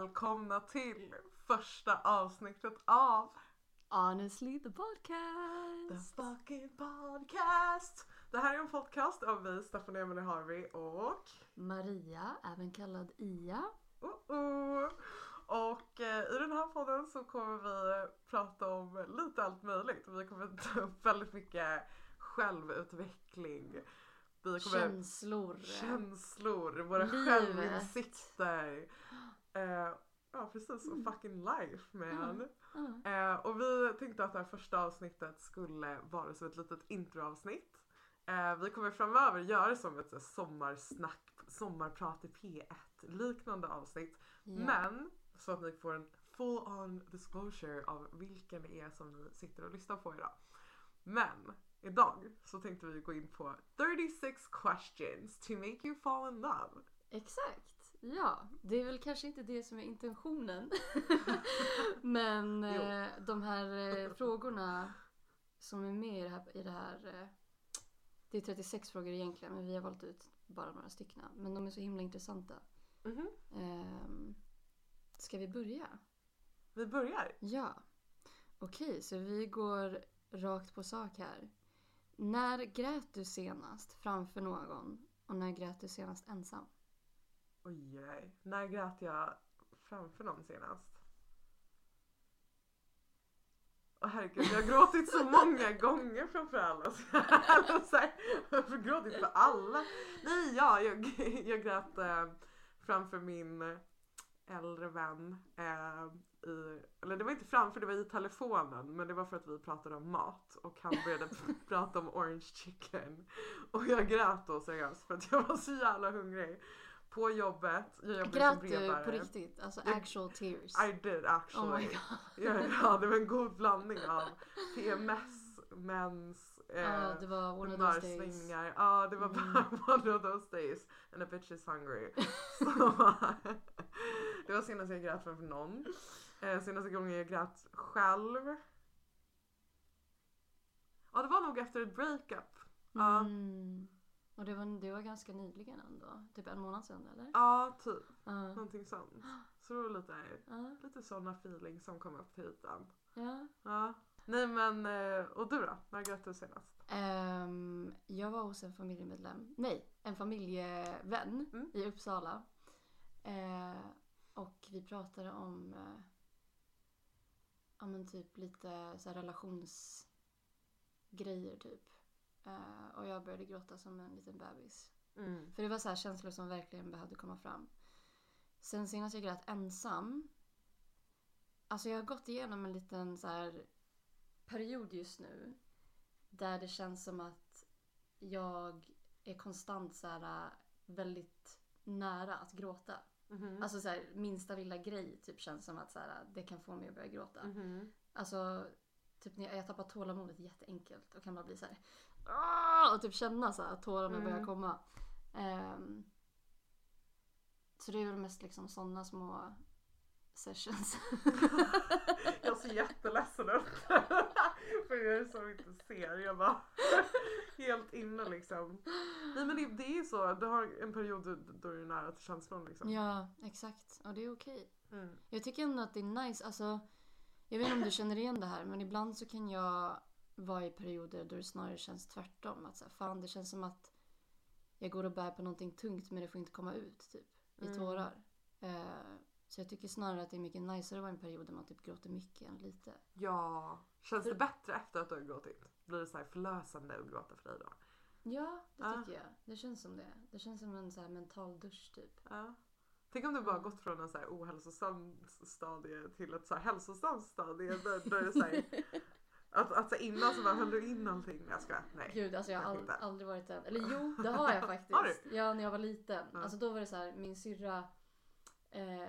välkomna till första avsnittet av Honestly the podcast! The fucking podcast! Det här är en podcast av vi, Staffan Emelie Harvey och... Maria, även kallad Ia. Uh -uh. Och eh, i den här podden så kommer vi prata om lite allt möjligt. Vi kommer ta upp väldigt mycket självutveckling. Vi kommer... Känslor. Känslor, våra Livet. självinsikter. Eh, ja precis, och fucking life man. Ja. Eh, och vi tänkte att det här första avsnittet skulle vara som ett litet introavsnitt. Eh, vi kommer framöver göra det som ett sommarsnack, sommarprat i P1 liknande avsnitt. Ja. Men så att ni får en full on disclosure av vilken det är som ni sitter och lyssnar på idag. Men idag så tänkte vi gå in på 36 questions to make you fall in love. Exakt. Ja, det är väl kanske inte det som är intentionen. Men eh, de här eh, frågorna som är med i det här, i det här eh, det är 36 frågor egentligen men vi har valt ut bara några stycken. Men de är så himla intressanta. Mhm. Ehm, ska vi börja? Vi börjar. Ja. Okej, så vi går rakt på sak här. När grät du senast framför någon? Och när grät du senast ensam? Oj, oj. När grät jag framför någon senast? Åh herregud, jag har gråtit så många gånger framför alla. Så här, jag har gråtit för alla. Nej, ja, jag, jag grät eh, framför min äldre vän. Eh, i, eller det var inte framför, det var i telefonen. Men det var för att vi pratade om mat. Och han började prata om orange chicken. Och jag grät då seriöst för att jag var så jävla hungrig. På jobbet, jag jobbade Grät som du brevbärare. på riktigt? Alltså Jag- actual tears? I did actually. Oh my god. Ja, ja, det var en god blandning av PMS, mens, eh, Ja, det var one of those days. Mm. Ja, det var bara one of those days. And a bitch is hungry. Det var senast jag grät framför någon. Eh, senaste gången jag grät själv. Ja, det var nog efter ett breakup. Mm. Och det var, det var ganska nyligen ändå? Typ en månad sedan eller? ja typ. Ja. Någonting sånt. Så det var lite, Ja. lite sådana feelings som kom upp till ytan. ja. Ja. Nej men, eh, och du då? När grät du senast? Ehm, jag var hos en familjemedlem, nej, en familjevän Mm. i Uppsala. Eh, och vi pratade om eh, ja, men typ lite så relationsgrejer typ. Eh, och jag började gråta som en liten bebis. Mm. För det var så här känslor som verkligen behövde komma fram. Sen senast jag grät ensam. Alltså jag har gått igenom en liten så här period just nu. Där det känns som att jag är konstant så här väldigt nära att gråta. Mhm. Alltså så här, minsta lilla grej typ känns som att så här, det kan få mig att börja gråta. Mhm. Alltså, typ när jag, jag tappar tålamodet jätteenkelt och kan bara bli så här. "Åh!" Och typ känna så att tårarna börjar Mm. komma. Ehm, så det är väl mest liksom sådana små sessions. Jag ser jätteledsen ut. För er som inte ser. Jag bara helt inne liksom. Nej men det, det är ju så. Du har en period då- du är nära till känslan liksom. ja, exakt. Och det är okej. Mm. Jag tycker ändå att det är nice. Alltså, jag vet inte om du känner igen det här men ibland så kan jag vara i perioder då det snarare känns tvärtom. Att så här, fan det känns som att jag går och bär på någonting tungt men det får inte komma ut typ i Mm. tårar. Eh, så jag tycker snarare att det är mycket niceare att vara i en period där man typ gråter mycket än lite. Ja. Känns det bättre efter att du har gråtit? Blir det så här förlösande att gråta för dig då? Ja, det Ja. tycker jag. Det känns som det. Det känns som en så här mental dusch typ. Ja. Tänk om du bara gått från en så här ohälsosam stadie till ett så här hälsosamt stadie. Där, där det är så här, att, att så innan så bara höll du in allting. Jag skojar. Nej. Gud, alltså jag har ald- aldrig varit den. Eller jo, det har jag faktiskt. Har du? Ja, när jag var liten. Ja. Alltså då var det så här, min syrra eh,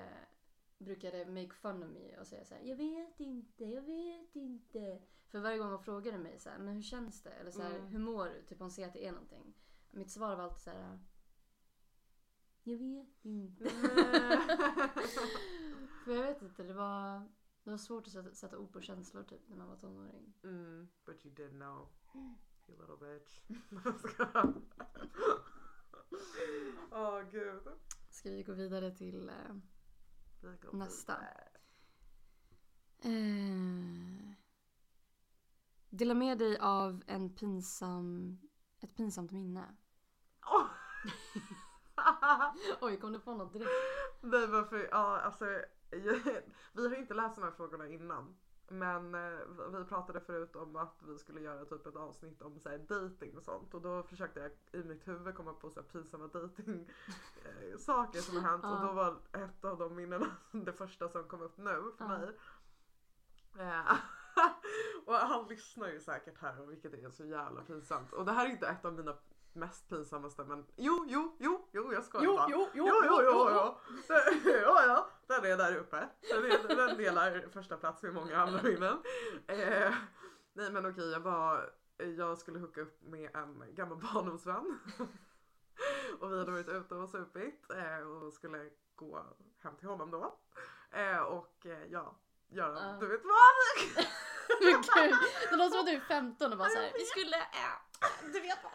brukade make fun of me och säga så här, jag vet inte, jag vet inte. För varje gång hon frågade mig så här, men hur känns det? Eller så här, Mm. hur mår du? Typ hon ser att det är någonting. Mitt svar var alltid så här, jag vet inte. För jag vet inte, det var, det var svårt att sätta, sätta ord på känslor typ när man var tonåring. Mm, but you did know. You little bitch. Åh gud. Ska vi gå vidare till... Eh, Vi Nästa. eh, dela med dig av en pinsam... Ett pinsamt minne. Åh! Oj, kom du på något direkt? Nej varför, ja alltså vi har inte läst de här frågorna innan. Men eh, vi pratade förut om att vi skulle göra typ ett avsnitt om så här, dating och sånt och då försökte jag i mitt huvud komma på så här, pinsamma dating eh, saker som har hänt och då var ett av de minnena det första som kom upp nu för mig. Eh, och han lyssnar ju säkert här och vilket är så jävla pinsamt. Och det här är inte ett av mina mest pinsammaste men jo, jo, jo, jo jag skojar bara. jo, Jo, jo, jo, jo. Det- Ja, ja, den är där uppe. Den, är, den delar första plats med många andra minnen. Eh, nej men okej, jag var, jag skulle hooka upp med en gammal barndomsvän. och vi hade varit ute och supit eh, och skulle gå hem till honom då. Eh, och eh, ja, göra, Ja. du vet vad? Men gud, det låter som att du är 15 och bara såhär, vi skulle... Du vet vad.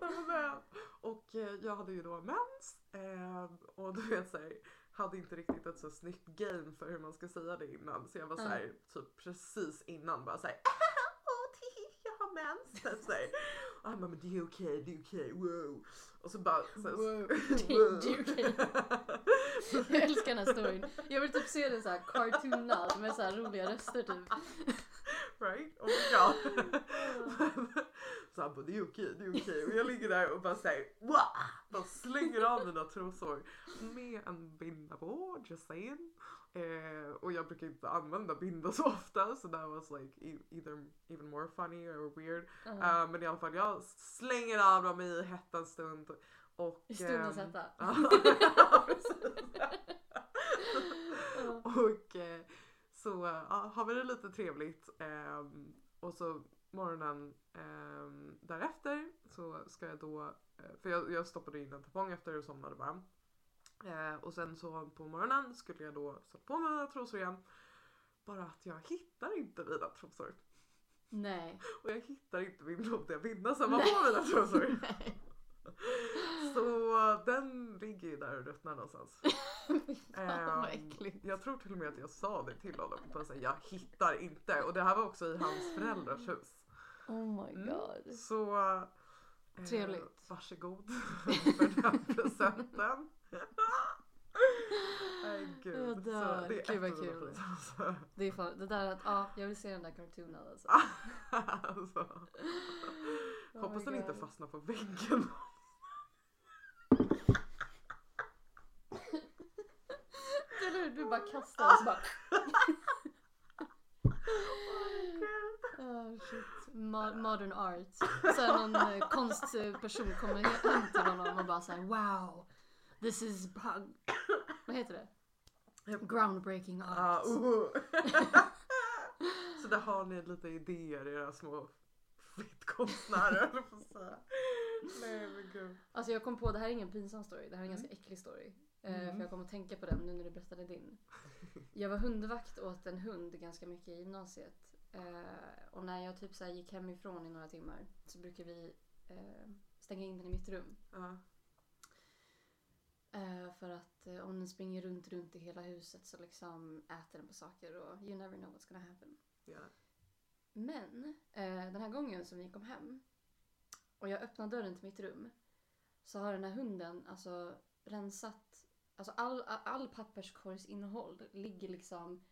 Men, eh, Och jag hade ju då mens eh, och du vet såhär hade inte riktigt ett så snyggt game för hur man ska säga det innan så jag var Mm. typ precis innan bara Åh tihi, jag har mens. Typ såhär. Och han bara men det är okej, det är okej, wow. Och så bara så, Wow, är- det är okej. Jag älskar den här storyn. Jag vill typ se den såhär cartoonad med såhär roliga röster typ. right? Oh my god. Så han bara det är okej, det är okej. Och jag ligger där och bara säger! Bara slänger av mina trosor med en binda på, just saying. Eh, och jag brukar inte använda binda så ofta så that was like e- either even more funny or weird. Ja. Eh, men i alla fall jag slänger av dem i hettans stund. Och, I stundens ehm, hetta. Och eh, så ja, har vi det lite trevligt. ehm, och så morgonen ehm, därefter så ska jag då, eh, för jag, jag stoppade in en tampong efter och somnade bara. Eh, och sen så på morgonen skulle jag då sätta på mig mina trosor igen. Bara att jag hittar inte mina trosor. Nej. Och jag hittar inte min blodiga binda som var på mina trosor. Nej. Så den ligger ju där och ruttnar någonstans. Fan äckligt. Jag tror till och med att jag sa det till honom. Säga, jag hittar inte. Och det här var också i hans föräldrars hus. Oh my Mm. god. Så eh, Trevligt. varsågod för den presenten. Nej gud. Jag dör. Så det är Gud, vad kul. pinsamma. Det är fan, det där att, ja, jag vill se den där cartoonen alltså. alltså. Oh Hoppas den inte fastnar på väggen. Eller hur? Du bara kastar och så bara... Oh, shit. Mo- modern art. Så någon eh, konstperson kommer he- hem till honom och bara såhär wow. This is. Vad heter det? Groundbreaking Ah, art. uh. Så där har ni lite idéer era små fittkonstnärer jag på säga. Nej men gud. Alltså jag kom på, det här är ingen pinsam story, det här är en ganska äcklig story. Eh, Mm. För jag kom att tänka på den nu när du berättade din. Jag var hundvakt åt en hund ganska mycket i gymnasiet. Eh, och när jag typ så här gick hemifrån i några timmar så brukar vi eh, stänga in den i mitt rum. Ja. Eh, för att eh, om den springer runt, runt i hela huset så liksom äter den på saker och you never know what's gonna happen. Ja. Men eh, den här gången som vi kom hem och jag öppnade dörren till mitt rum så har den här hunden alltså rensat, alltså all, all papperskorgsinnehåll ligger liksom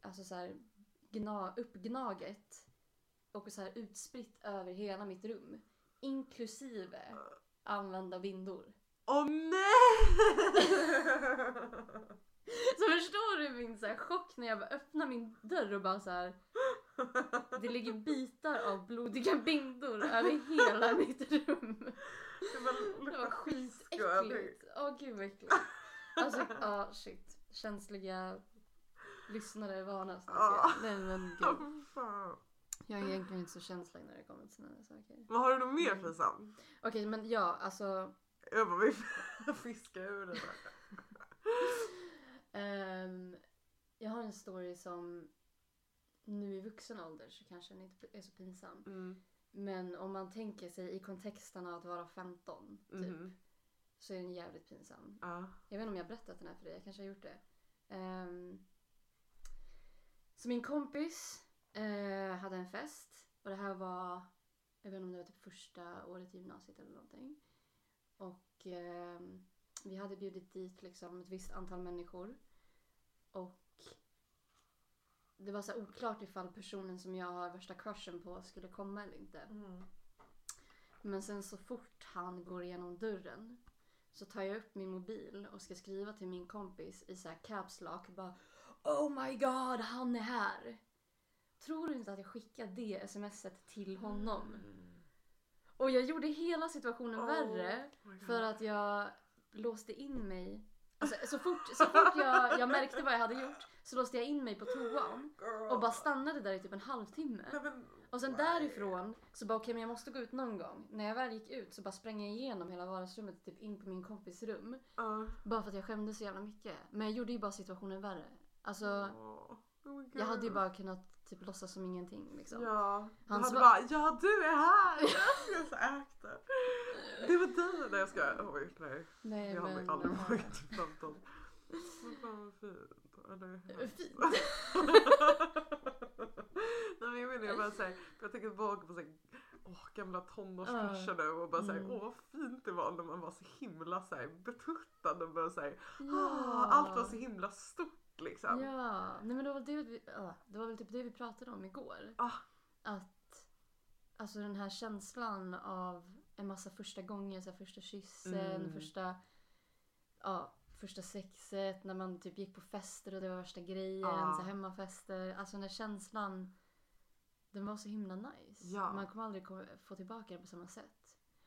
alltså så här gna, uppgnaget och så här utspritt över hela mitt rum. Inklusive använda bindor. Åh nej! Så förstår du min så här chock när jag bara öppnar min dörr och bara så här. Det ligger bitar av blodiga bindor över hela mitt rum. Det var, Det var skitäckligt. Åh gud vad äckligt. Alltså ja shit. Känsliga lyssnare varnas. Ja. jag- Nej men gud. fan. Jag är egentligen inte så känslig när det kommer till sådana saker. Vad har du något mer Mm. pinsamt? Okej men ja alltså. Jag bara vill fiska ur det där. ehm, jag har en story som nu i vuxen ålder så kanske den inte är så pinsam. Mm. Men om man tänker sig i kontexten av att vara 15 typ. Mhm. Så är den jävligt pinsam. Ja. Jag vet inte om jag har berättat den här för dig. Jag kanske har gjort det. Ehm, så min kompis eh, hade en fest. Och det här var, jag vet inte om det var typ första året i gymnasiet eller någonting. Och ehm, vi hade bjudit dit liksom ett visst antal människor. Och det var så oklart ifall personen som jag har värsta crushen på skulle komma eller inte. Mm. Men sen så fort han går igenom dörren så tar jag upp min mobil och ska skriva till min kompis i så här caps lock bara Oh my god, han är här! Tror du inte att jag skickade det smset till honom? Och jag gjorde hela situationen Oh värre för att jag låste in mig. Alltså, så fort, så fort jag, jag märkte vad jag hade gjort så låste jag in mig på toan och bara stannade där i typ en halvtimme. Och sen därifrån så bara okej men jag måste gå ut någon gång. När jag väl gick ut så bara sprang jag igenom hela vardagsrummet typ in på min kompis rum. Ja. Bara för att jag skämdes så jävla mycket. Men jag gjorde ju bara situationen värre. Alltså. Oh jag hade ju bara kunnat typ låtsas som ingenting liksom. Ja, du Han hade bara ja du är här! Jag så äkta. Det var dig! Nej jag skojar. Oj nej. Nej Jag har aldrig vågat typ 15. Men fan vad fint. Eller Fint. Nej men jag menar jag bara för jag tänker tillbaka på så här, åh, gamla tonårskruscher nu och bara säga Mm. åh vad fint det var när man var så himla så här, betuttad och bara säga Ja. allt var så himla stort liksom. Ja, nej men det var, det, vi, ja, det var väl typ det vi pratade om igår. Ah. Att alltså den här känslan av en massa första gånger, så här, första kyssen, Mm. första, ja, första sexet, när man typ gick på fester och det var värsta grejen, Ja. så hemmafester. Alltså den här känslan, den var så himla nice. Ja. Man kommer aldrig få tillbaka det på samma sätt.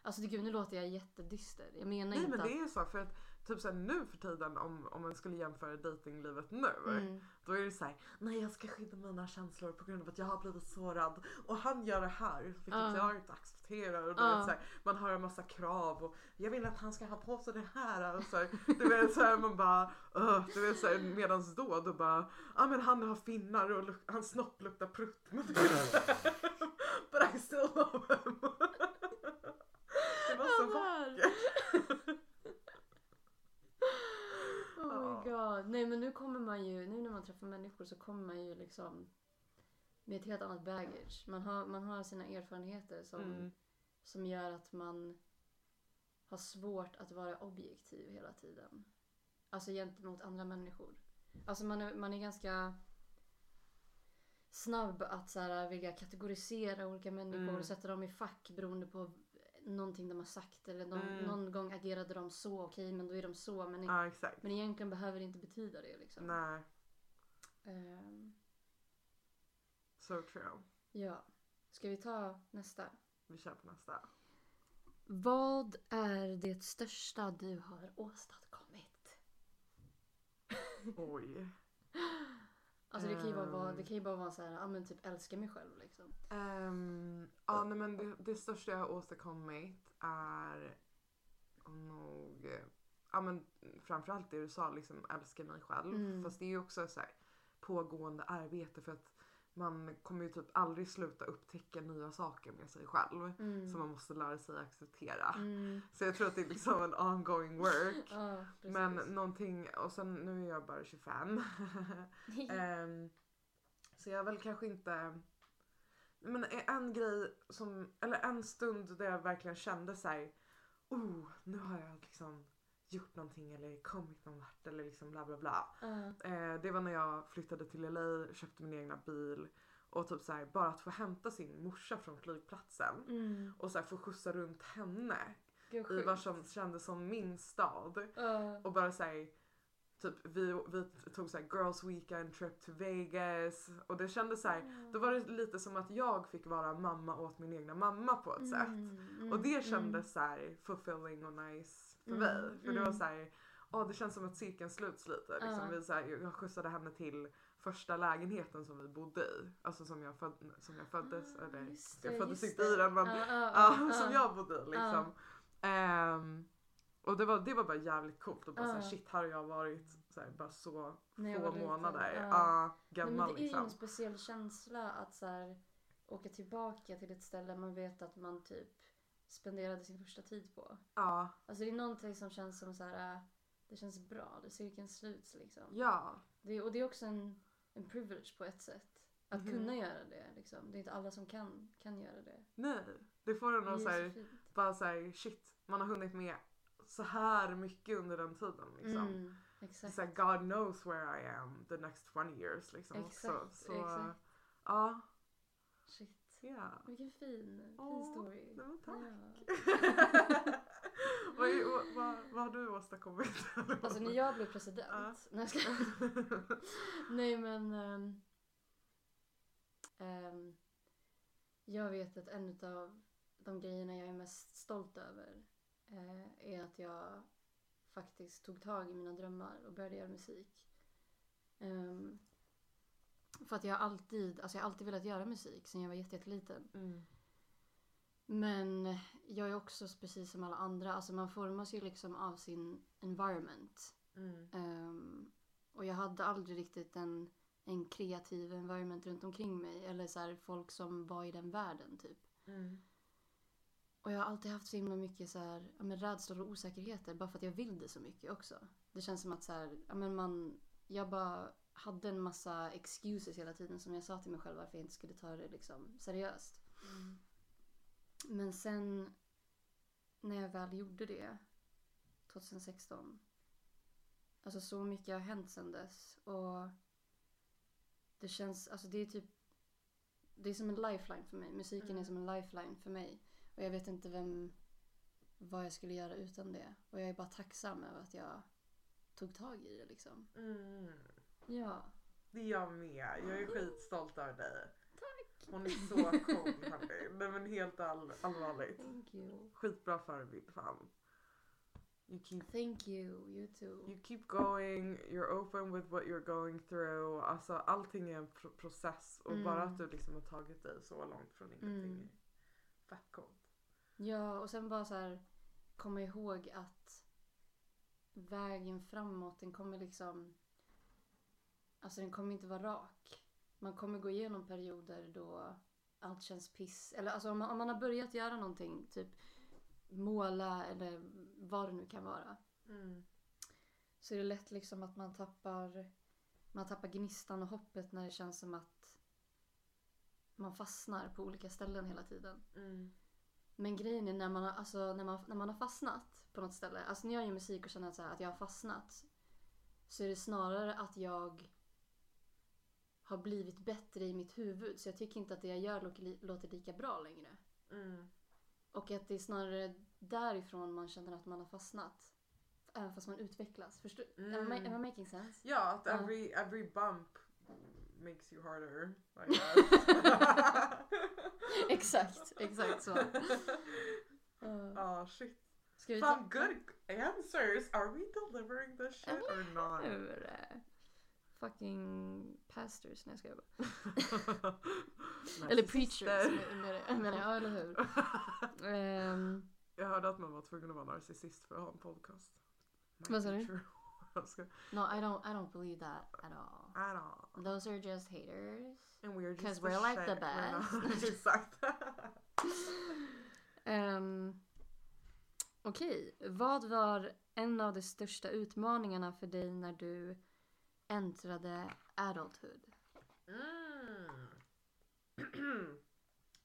Alltså gud nu låter jag jättedyster. Jag menar Nej inte men att... det är så för att typ såhär nu för tiden om, om man skulle jämföra datinglivet nu. Mm. Då är det så här: nej jag ska skydda mina känslor på grund av att jag har blivit sårad. Och han gör det här vilket Ja. jag inte accepterar. Och du Ja. vet, så här, man har en massa krav och jag vill att han ska ha på sig det här. Och så här, du vet så här, man bara, uh, du vet så här, medans då, då bara, ja men han har finnar och luk- hans snopp luktar prutt. Men så här, But I still love him. Det var så vackert. Oh my Ja. Nej men nu kommer man ju, nu när man träffar människor så kommer man ju liksom med ett helt annat baggage. Man har, man har sina erfarenheter som, Mm. som gör att man har svårt att vara objektiv hela tiden. Alltså gentemot andra människor. Alltså man är, man är ganska snabb att så här, vilja kategorisera olika människor Mm. och sätta dem i fack beroende på någonting de har sagt. Eller någon, Mm. någon gång agerade de så, okej men då är de så. Men, Ja exakt. men egentligen behöver det inte betyda det liksom. Nej, Ehm, so true. ja. Ska vi ta nästa? Vi kör på nästa. Vad är det största du har åstadkommit? Oj. Alltså det kan ju bara vara, Ehm. det kan ju bara vara så här, ja men typ älska mig själv liksom. Um, ja, nej, men det, det största jag har åstadkommit är nog ja, men framförallt det du sa, liksom älska mig själv. Mm. Fast det är ju också så här, pågående arbete för att man kommer ju typ aldrig sluta upptäcka nya saker med sig själv. Mm. Som man måste lära sig acceptera. Mm. Så jag tror att det är liksom en ongoing work. Precis. Men någonting, och sen nu är jag bara 25. Ehm, så jag väl kanske inte... Men en grej som, eller en stund där jag verkligen kände så här, oh, nu har jag liksom gjort någonting eller kommit någon vart eller liksom bla bla bla. Ja. Eh, det var när jag flyttade till LA, köpte min egna bil och typ så här, bara att få hämta sin morsa från flygplatsen Mm. och så här, få skjutsa runt henne Gud, i vad som kändes som min stad. Ja. Och bara säga typ vi, vi tog så här girls weekend trip to Vegas och det kändes så här, då var det lite som att jag fick vara mamma åt min egna mamma på ett sätt. Mm, Och det mm, kändes så här fulfilling och nice för Mm, mig. För det var mm. så här, åh det känns som att cirkeln sluts lite. Liksom. Ja. Vi, så här, jag skjutsade henne till första lägenheten som vi bodde i. Alltså som jag, föd, som jag föddes, Ah, eller just jag det, föddes inte i det. den men ja, ja, som ja. jag bodde i liksom. Ehm, och det var, det var bara jävligt coolt och bara Ja. såhär shit här har jag varit så här, bara så jag få var liten, månader. ja. Ja, Nej, men gammal det är ju liksom. en speciell känsla att så här, åka tillbaka till ett ställe man vet att man typ spenderade sin första tid på. Ja, Alltså det är någonting som känns som så här. äh, det känns bra, det cirkeln sluts liksom. ja, Det, och det är också en, en privilege på ett sätt. Att Mhm. kunna göra det liksom. Det är inte alla som kan, kan göra det. nej. Det får en att är såhär, så bara såhär shit, man har hunnit med så här mycket under den tiden liksom. Mm, exakt. såhär, God knows where I am the next 20 years liksom. också. Exakt, så, exakt. Ja, Shit. Ja. Vilken fin, fin Åh, story. nej men tack. Ja. vad, vad, vad har du åstadkommit? Alltså när jag blev president. Ja. Nej, jag ska... Nej men. ehm, ehm, jag vet att en av de grejerna jag är mest stolt över eh, är att jag faktiskt tog tag i mina drömmar och började göra musik. Ehm, för att jag har alltid, alltså jag har alltid velat göra musik sen jag var jätte- jätteliten. Mm. Men jag är också precis som alla andra, alltså man formas ju liksom av sin environment. Mm. Ehm, och jag hade aldrig riktigt en, en kreativ environment runt omkring mig. Eller så här, folk som var i den världen typ. Mm. Och jag har alltid haft så himla mycket så här, ja, men rädslor och osäkerheter. Bara för att jag vill det så mycket också. Det känns som att så här, ja, men man, jag bara hade en massa excuses hela tiden som jag sa till mig själv varför jag inte skulle ta det liksom seriöst. Mm. Men sen när jag väl gjorde det 2016. Alltså så mycket har hänt sen dess. Och det känns, alltså det är typ det är som en lifeline för mig. Musiken Mm. är som en lifeline för mig. Och jag vet inte vem, vad jag skulle göra utan det. Och jag är bara tacksam över att jag tog tag i det liksom. Mm. Ja. Det är jag med. Jag är skitstolt över dig. Tack! Hon är så cool hörni. Nej men helt all, allvarligt. Thank you. Skitbra förebild fan. You keep, Thank you, you too. you keep going, you're open with what you're going through. Alltså allting är en pro- process och Mm. bara att du liksom har tagit dig så långt från ingenting Mm. är fett coolt. Ja, och sen bara så här komma ihåg att vägen framåt, den kommer liksom... Alltså den kommer inte vara rak. Man kommer gå igenom perioder då allt känns piss. Eller alltså om man, om man har börjat göra någonting, typ måla eller vad det nu kan vara. Mm. Så är det lätt liksom att man tappar, man tappar gnistan och hoppet när det känns som att man fastnar på olika ställen hela tiden. Mm. Men grejen är när man, har, alltså, när, man, när man har fastnat på något ställe. Alltså när jag gör musik och känner att, så här, att jag har fastnat. Så är det snarare att jag har blivit bättre i mitt huvud. Så jag tycker inte att det jag gör låter, li- låter lika bra längre. Mm. Och att det är snarare därifrån man känner att man har fastnat. Även fast man utvecklas. Förstår Am, I, Mm. am I making sense? Ja, att Ja. every, every bump makes you harder. Guess. exakt, exakt så. Uh, Ah shit. ska vi Fan good answers. Are we delivering this shit or not? Fucking pastors. Nej jag skojar bara. Eller preachers menar jag, eller hur? Ehm, Jag hörde att man var tvungen att vara narcissist för att ha en podcast. Vad sa du? No, I don't, I don't believe that at all. I don't. Those are just haters. And we're just 'Cause the we're like the best. Exakt. Um, Okej, vad var en av de största utmaningarna för dig när du äntrade adulthood? Mm.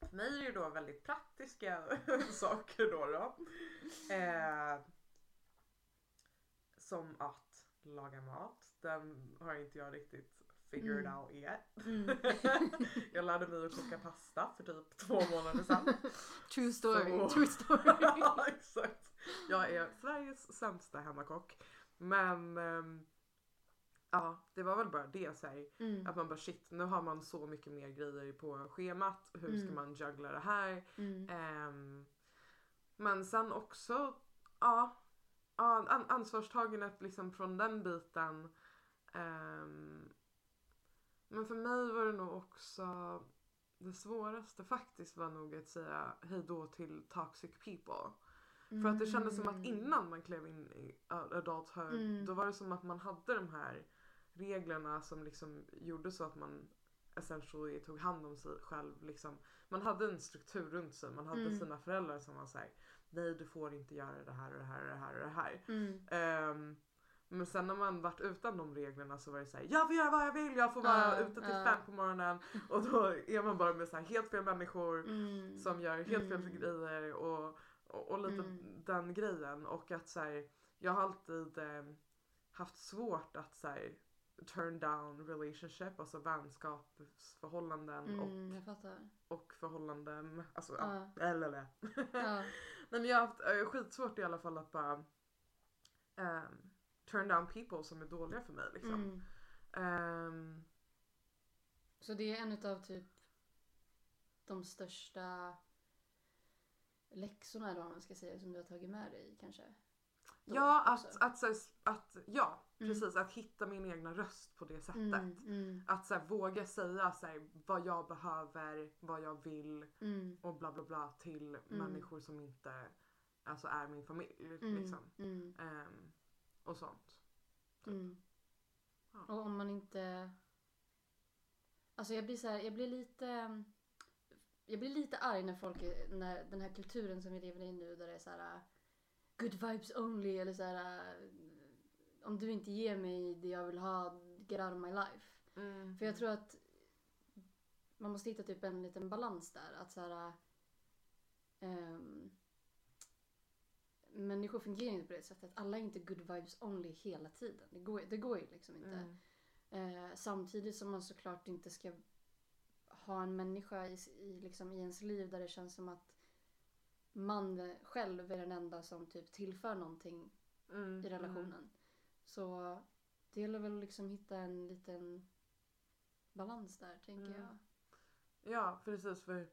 För mig är det ju då väldigt praktiska saker då. då. Eh, som att laga mat. Den har inte jag riktigt figured Mm. out yet. Mm. jag lärde mig att koka pasta för typ två månader sedan. True story, Så- true story. Ja, Exakt. Jag är Sveriges sämsta hemmakock. Men ehm, ja, det var väl bara det. Så här, Mm, att man bara shit, nu har man så mycket mer grejer på schemat. Hur ska Mm. man juggla det här? mm, Ehm, men sen också, ja, ja an- ansvarstagandet liksom från den biten. Ehm, men för mig var det nog också det svåraste faktiskt var nog att säga hejdå till toxic people. För att det kändes som att Mm. innan man klev in i adulthood Mm. då var det som att man hade de här reglerna som liksom gjorde så att man essentially tog hand om sig själv. Liksom. Man hade en struktur runt sig. Man hade Mm. sina föräldrar som var såhär, nej du får inte göra det här och det här och det här och det här. Mm. Ehm, men sen när man varit utan de reglerna så var det såhär, jag får göra vad jag vill, jag får vara Ja, ute till ja. fem på morgonen. Och då är man bara med så här helt fel människor Mm. som gör helt fel Mm. grejer och, och, och lite Mm. den grejen. Och att så här, jag har alltid eh, haft svårt att så här, turn down relationship, alltså vänskapsförhållanden och, Mm, fattar. och förhållanden. Alltså, ja. Ja. Eller, eller. Ja. Nej, men jag har haft eh, skitsvårt i alla fall att bara ehm, turn down people som är dåliga för mig. Liksom. Mm. Ehm, Så det är en utav typ de största läxorna eller vad man ska säga som du har tagit med dig kanske? Då ja, att, att, här, att, ja Mm. precis. Att hitta min egna röst på det sättet. Mm, mm, Att så här, våga säga så här, vad jag behöver, vad jag vill mm, och bla bla bla till människor som inte alltså, är min familj. mm, Liksom. mm, Ehm, och sånt. mm. Ja. Och om man inte... Alltså jag blir så här, jag blir lite... Jag blir lite arg när folk, är- när den här kulturen som vi lever i nu där det är så här good vibes only eller så här om du inte ger mig det jag vill ha, get out of my life. Mm. För jag tror att man måste hitta typ en liten balans där. Att så här, ehm, människor fungerar inte på det sättet. Alla är inte good vibes only hela tiden. Det går, det går ju liksom inte. Mm. Eh, samtidigt som man såklart inte ska ha en människa i, i, liksom, i ens liv där det känns som att man själv är den enda som typ tillför någonting Mm. i relationen. Så det gäller väl liksom hitta en liten balans där tänker Mm. jag. Ja, precis. För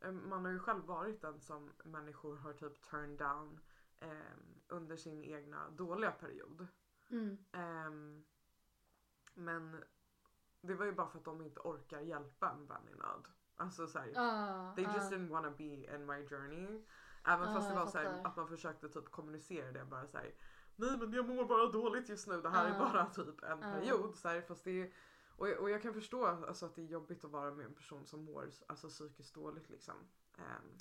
eh, man har ju själv varit den som människor har typ turned down ehm, under sin egna dåliga period. Mm. Ehm, men det var ju bara för att de inte orkar hjälpa en vän i nöd. Alltså såhär, Ah, they just ah. didn't wanna be in my journey. Även Ja, fast det jag var så här, fattar. att man försökte typ kommunicera det bara såhär. Nej men jag mår bara dåligt just nu, det här är Ja. bara typ en period. Så här, fast det är, och, jag- och jag kan förstå alltså, att det är jobbigt att vara med en person som mår alltså, psykiskt dåligt liksom. Ehm,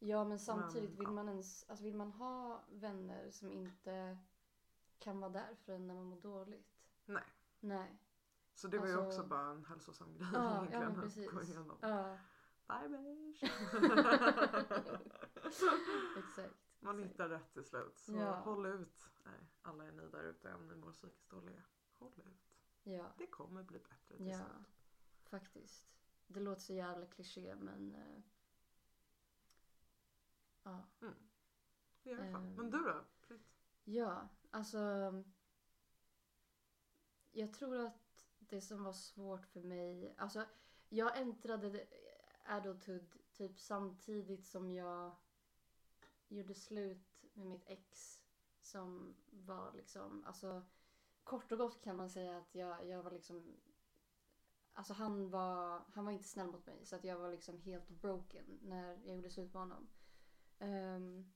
Ja men samtidigt Men, vill man ens, alltså vill man ha vänner som inte kan vara där för en när man mår dåligt? Nej. Nej. Så det var ju Alltså- också bara en hälsosam grej Ja, ja egentligen att precis. gå igenom. Ja, Bye bitch. exakt. Man exakt. hittar rätt till slut. Så Ja. håll ut. Nej, alla är ni där ute om ni mår psykiskt dåliga. Håll ut. Ja, Det kommer bli bättre till ja. slut. Faktiskt. Det låter så jävla kliché men... eh, ja. I alla fall. Ehm. Men du då? Fritt. Ja, alltså... Jag tror att det som var svårt för mig... Alltså, jag äntrade adulthood typ samtidigt som jag gjorde slut med mitt ex. Som var liksom... Alltså, kort och gott kan man säga att jag, jag var liksom... Alltså han var, han var inte snäll mot mig så att jag var liksom helt broken när jag gjorde slut med honom. Um,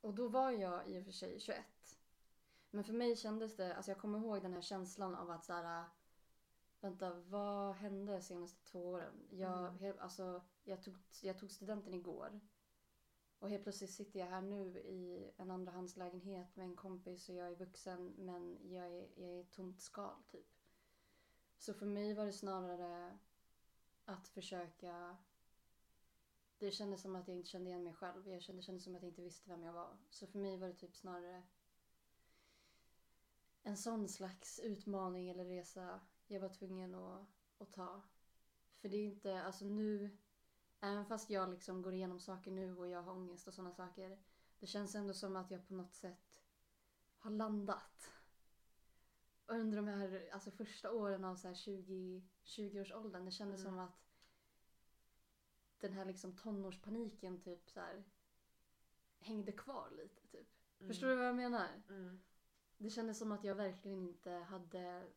och då var jag i och för sig 21. Men för mig kändes det, alltså jag kommer ihåg den här känslan av att så här, vänta vad hände de senaste två åren? Jag, Mm. helt, alltså, jag, tog, jag tog studenten igår. Och helt plötsligt sitter jag här nu i en andrahandslägenhet med en kompis och jag är vuxen men jag är, jag är ett tomt skal typ. Så för mig var det snarare att försöka det kändes som att jag inte kände igen mig själv. Jag kände, det kändes som att jag inte visste vem jag var. Så för mig var det typ snarare en sån slags utmaning eller resa jag var tvungen att, att ta. För det är inte, alltså nu, även fast jag liksom går igenom saker nu och jag har ångest och sådana saker. Det känns ändå som att jag på något sätt har landat. Och under de här alltså första åren av så här 20, 20-årsåldern, det kändes Mm. som att den här liksom tonårspaniken typ så här hängde kvar lite typ. Mm. Förstår du vad jag menar? Mm. Det kändes som att jag verkligen inte hade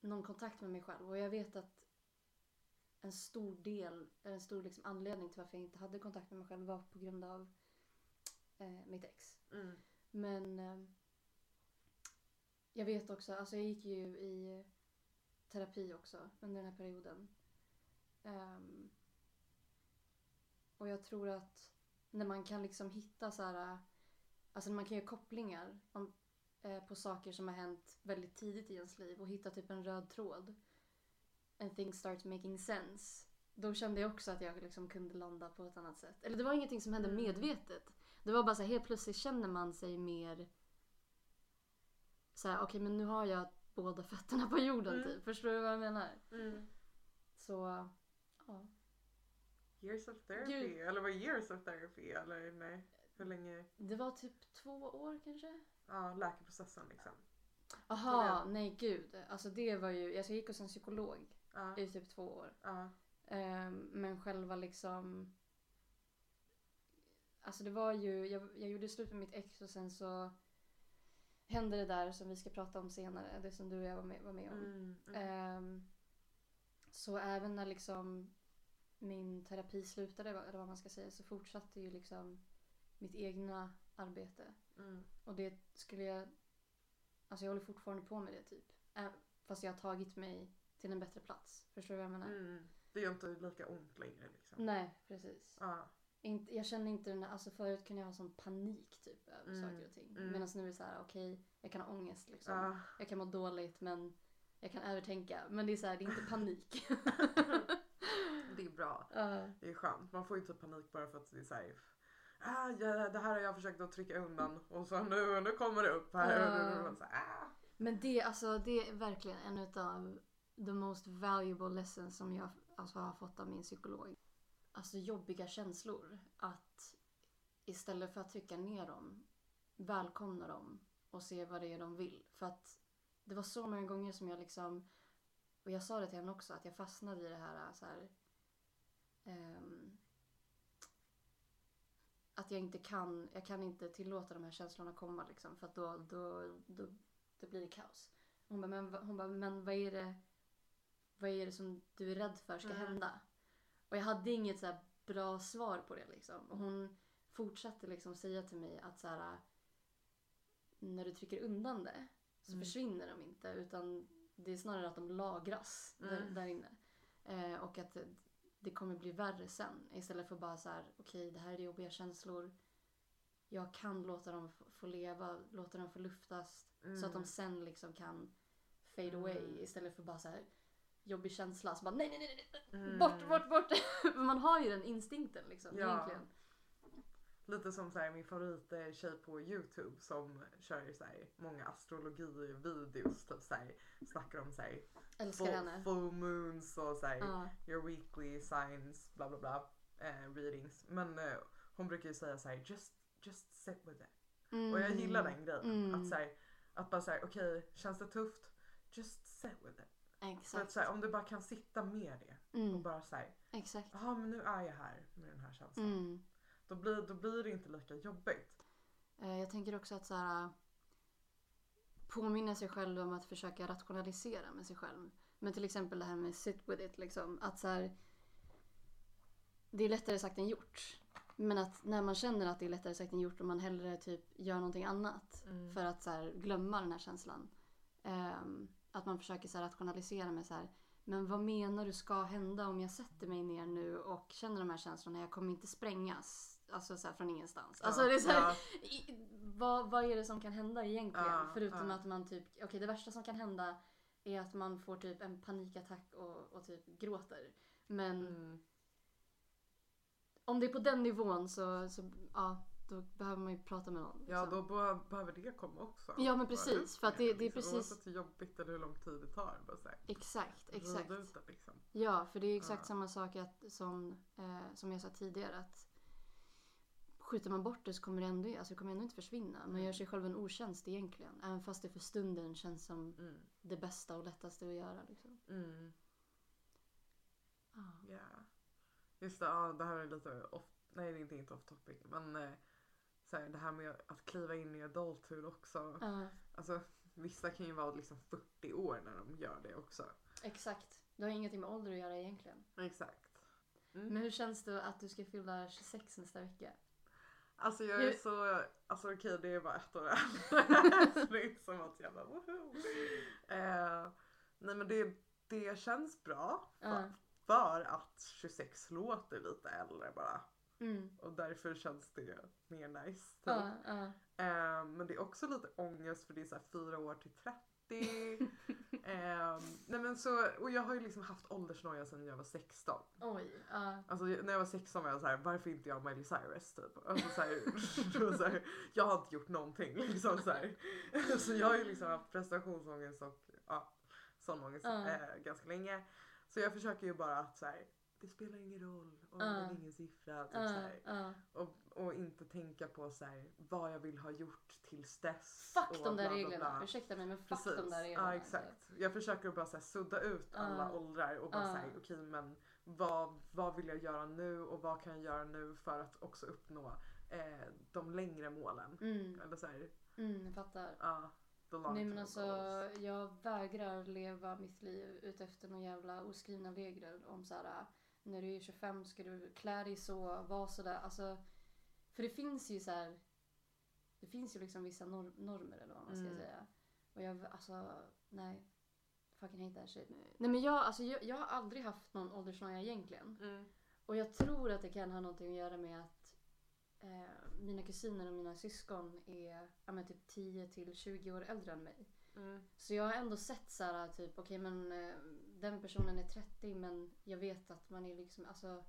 någon kontakt med mig själv. Och jag vet att en stor del, eller en stor liksom anledning till varför jag inte hade kontakt med mig själv var på grund av eh, mitt ex. Mm. Men eh, jag vet också, alltså jag gick ju i terapi också under den här perioden. Ehm, och jag tror att när man kan liksom hitta så här, alltså när man kan göra kopplingar om, eh, på saker som har hänt väldigt tidigt i ens liv och hitta typ en röd tråd. And things start making sense. Då kände jag också att jag liksom kunde landa på ett annat sätt. Eller det var ingenting som hände Mm. medvetet. Det var bara så här, helt plötsligt känner man sig mer så här, okej men nu har jag båda fötterna på jorden Mm. typ. Förstår du vad jag menar? Mm. Så, ja. Years of therapy, Gud. eller vad years of therapy eller nej? Hur länge? Det var typ två år kanske? Ja, läkeprocessen liksom. Aha, nej gud. Alltså det var ju, alltså jag gick hos en psykolog Ja, i typ två år. ja, Ehm, men själva liksom... Alltså det var ju, jag, jag gjorde slut med mitt ex och sen så hände det där som vi ska prata om senare. Det som du och jag var med, var med om. mm, mm. Ehm, så även när liksom min terapi slutade, eller vad man ska säga, så fortsatte ju liksom mitt egna arbete. Mm. Och det skulle jag... Alltså jag håller fortfarande på med det typ. Fast jag har tagit mig till en bättre plats. Förstår du vad jag menar? Mm. Det gör inte lika ont längre liksom. Nej, precis. Inte, jag känner inte den där, alltså förut kunde jag ha sån panik typ över Mm, saker och ting. mm. Medan nu är det så här, okej, jag kan ha ångest liksom. ja. Jag kan må dåligt men jag kan övertänka. Men det är så här, det är inte panik. Det är bra. Ja. Det är skönt. Man får ju inte panik bara för att det är såhär Ah, ja, det här har jag försökt att trycka undan och så nu, nu kommer det upp här. Man så ah. Men det, alltså, det är verkligen en av the most valuable lessons som jag alltså, har fått av min psykolog. Alltså jobbiga känslor. Att istället för att trycka ner dem, välkomna dem och se vad det är de vill. För att det var så många gånger som jag liksom, och jag sa det till henne också, att jag fastnade i det här så här ehm, att jag inte kan, jag kan inte tillåta de här känslorna komma liksom. För att då, då, då, då blir det kaos. Hon bara, men, hon bara, men vad är det vad är det som du är rädd för ska Mm. hända? Och jag hade inget så bra svar på det liksom. Och hon fortsatte liksom säga till mig att så här, när du trycker undan det så Mm. försvinner de inte utan det är snarare att de lagras där, Mm. där inne. Eh, och att det, kommer bli värre sen istället för bara så här, okej det här är jobbiga känslor. Jag kan låta dem få- leva, låta dem få luftas så att de sen liksom kan fade Mm. away istället för bara så här jobbig känsla. Så bara nej, nej, nej, nej, Mm. bort, bort, bort. Man har ju den instinkten liksom Ja. egentligen. Lite som så här, min favorit eh, tjej på Youtube som kör så här, många astrologi-videos. Typ så här, snackar om så här, Älskar full, henne. full moons och så här, Ja. your weekly signs, bla bla bla, eh, readings. Men eh, hon brukar ju säga så här, just, just sit with it. Och jag gillar den grejen. Mm. Att, så här, att bara säga okej, känns det tufft? Just sit with it. Att, Exakt. så här, om du bara kan sitta med det och Mm. bara säga, Exakt. jaha men nu är jag här med den här känslan. Mm. Då, blir, då blir det inte lika jobbigt. Eh, Jag tänker också att så här, påminna sig själv om att försöka rationalisera med sig själv. Men till exempel det här med sit with it. Liksom, att så här, det är lättare sagt än gjort. Men att när man känner att det är lättare sagt än gjort och man hellre typ gör någonting annat Mm. för att så här, glömma den här känslan. Ehm, att man försöker så här, rationalisera med så här, men vad menar du ska hända om jag sätter mig ner nu och känner de här känslorna? Jag kommer inte sprängas. Alltså så här, från ingenstans. Alltså det är så här, ja, i, vad, vad är det som kan hända egentligen? Ja, Förutom ja. att man typ, okej det värsta som kan hända är att man får typ en panikattack och, och typ gråter. Men mm, om det är på den nivån så, så ja, då behöver man ju prata med någon. ja liksom. då be- behöver det komma också. Ja, men precis, för att det- det är liksom. precis- Oavsett hur jobbigt eller hur lång tid det tar. Bara så här, Exakt, rida exakt. ut det liksom. Ja, för det är exakt Ja. samma sak att, som, eh, som jag sa tidigare att skjuter man bort det så kommer det ändå, alltså det kommer ändå inte försvinna. Man gör sig själv en otjänst egentligen. Även fast det för stunden känns som Mm. det bästa och lättaste att göra. Liksom. Mm. Ah. Ja. Just det, ja, det här är lite off, nej det är inte, inte off topic men eh, så här, det här med att kliva in i adulthood också. Ja, Alltså vissa kan ju vara liksom 40 år när de gör det också. exakt. Det har ingenting med ålder att göra egentligen. Exakt. Mm. Men hur känns det att du ska fylla 26 nästa vecka? Alltså jag är så, alltså okej det är bara ett år äldre. Som att jag bara woho. Eh, nej men det, det känns bra. För, för att 26 låter lite äldre bara. Mm. Och därför känns det mer nice. Typ. Ja, ja. Eh, men det är också lite ångest för det är så fyra år till 30. eh, nej men så, och jag har ju liksom haft åldersnoja sedan jag var 16. Oj. Ja. Alltså när jag var 16 var jag så här, varför inte jag Miley Cyrus typ? Alltså, så här, det så här, jag har inte gjort någonting liksom så här. Så jag har ju liksom haft prestationsångest och ja, sån ångest Ja. eh, ganska länge. Så jag försöker ju bara att så här, det spelar ingen roll om det Ja. är ingen siffra. Typ, så här. ja. Och, och inte tänka på så här, vad jag vill ha gjort tills dess. Fuck och de där bla, bla, reglerna. bla. Ursäkta mig men fuck Precis. de där reglerna. Ja exakt. Jag försöker bara så här, sudda ut alla åldrar och bara Ja. säga okej men vad, vad vill jag göra nu och vad kan jag göra nu för att också uppnå eh, de längre målen. Mm, Eller så här, mm, jag fattar. ja. Nej men alltså goals. jag vägrar leva mitt liv utefter några jävla oskrivna regler om så här när du är 25 ska du klä dig så, vara sådär. Alltså, för det finns ju så här. Det finns ju liksom vissa nor- normer eller vad man ska Mm. säga. Och jag, alltså, nej. Fucking hate that shit. Nej men jag, alltså, jag, jag har aldrig haft någon åldersnoja egentligen. Mm. Och jag tror att det kan ha någonting att göra med att eh, mina kusiner och mina syskon är ja, men typ 10 till 20 år äldre än mig. Mm. Så jag har ändå sett så här typ okej men eh, den personen är 30 men jag vet att man är liksom alltså